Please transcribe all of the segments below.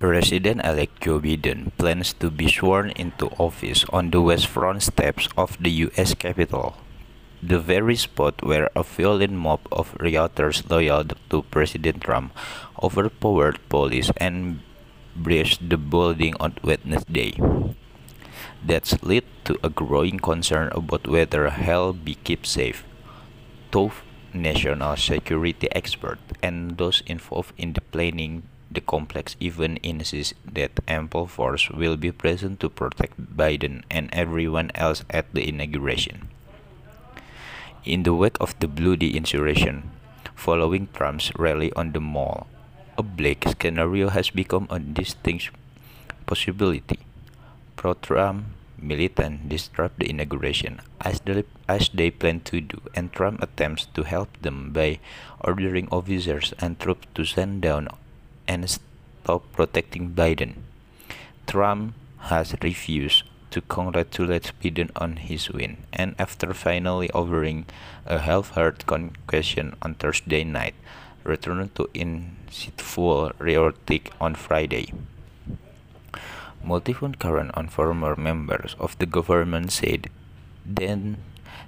President-elect Joe Biden plans to be sworn into office on the West Front steps of the U.S. Capitol, the very spot where a violent mob of rioters loyal to President Trump overpowered police and breached the building on Wednesday. That's led to a growing concern about whether he'll be kept safe. Top national security experts and those involved in the planning the complex even insists that ample force will be present to protect Biden and everyone else at the inauguration. In the wake of the bloody insurrection following Trump's rally on the Mall, a bleak scenario has become a distinct possibility. Pro Trump militants disrupt the inauguration, as they, as they plan to do, and Trump attempts to help them by ordering officers and troops to send down and stop protecting Biden. Trump has refused to congratulate Biden on his win, and after finally offering a half-hearted concession on Thursday night, returned to inciteful rhetoric on Friday. Multiple current and former members of the government said then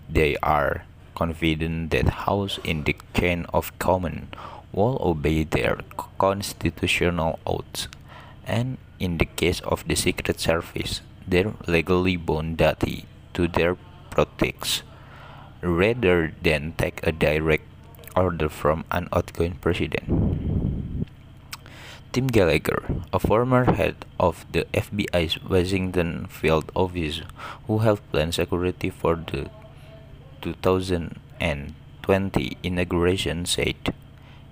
they are confident that House in the chain of command will obey their constitutional oaths, and in the case of the Secret Service, they're legally bound duty to their protects rather than take a direct order from an outgoing president. Tim Gallagher, a former head of the FBI's Washington field office who helped plan security for the 2020 inauguration, said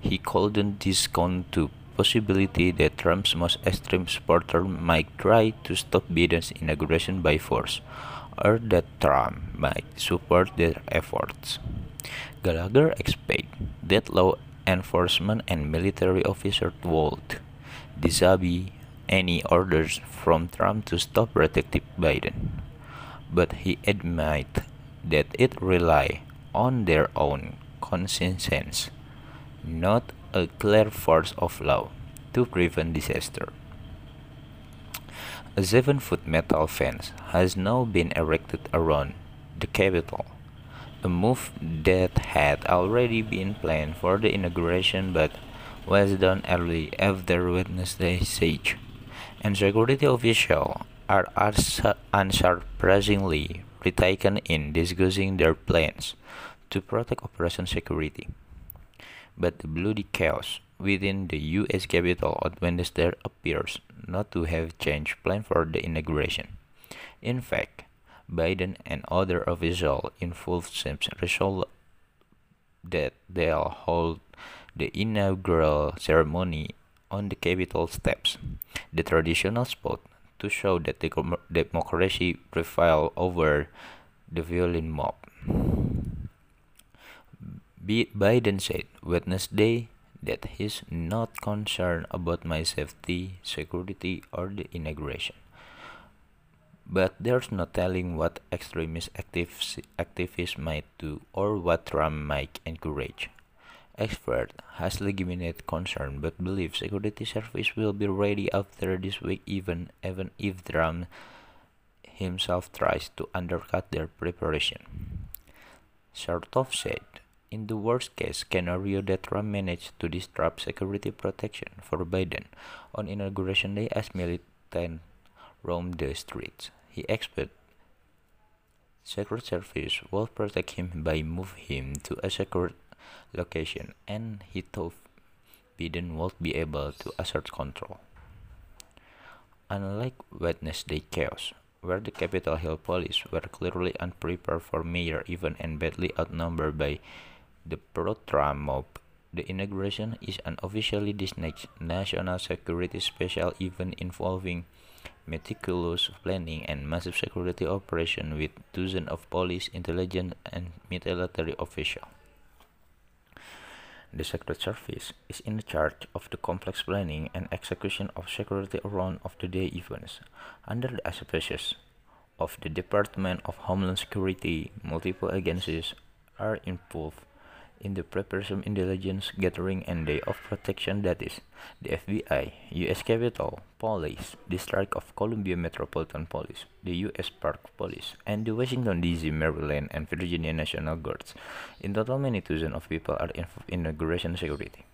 he couldn't discount the possibility that Trump's most extreme supporters might try to stop Biden's inauguration by force, or that Trump might support their efforts. Gallagher expects that law enforcement and military officers would disobey any orders from Trump to stop protecting Biden, but he admits that it relies on their own conscience not a clear force of law, to prevent disaster. A seven foot metal fence has now been erected around the Capitol, a move that had already been planned for the inauguration but was done early after Wednesday's siege, and security officials are unsurprisingly retaken in discussing their plans to protect Operation Security but the bloody chaos within the U.S. Capitol on Wednesday appears not to have changed plans for the inauguration. In fact, Biden and other officials involved seem resolved that they'll hold the inaugural ceremony on the Capitol steps, the traditional spot to show that the democracy prevailed over the violent mob. Biden said Wednesday that he's not concerned about my safety, security, or the inauguration. But there's no telling what extremist activists might do or what Trump might encourage. Expert has legitimate concern but believes security service will be ready after this week even even if Trump himself tries to undercut their preparation. Chertoff said in the worst case scenario that Trump managed to disrupt security protection for Biden on inauguration day as militants roamed the streets. He expected Secret Service will protect him by move him to a secure location and he thought Biden would be able to assert control. Unlike Wednesday chaos, where the Capitol Hill police were clearly unprepared for major event and badly outnumbered by the pro-Trump mob. The inauguration is an officially designated national security special event involving meticulous planning and massive security operation with dozens of police, intelligence, and military officials. The Secret Service is in charge of the complex planning and execution of security around of the day events. Under the auspices of the Department of Homeland Security, multiple agencies are involved in the preparation intelligence gathering and day of protection that is the FBI, US Capitol Police, District of Columbia Metropolitan Police, the US Park Police, and the Washington DC, Maryland, and Virginia National Guards. In total, many thousands of people are involved in immigration security.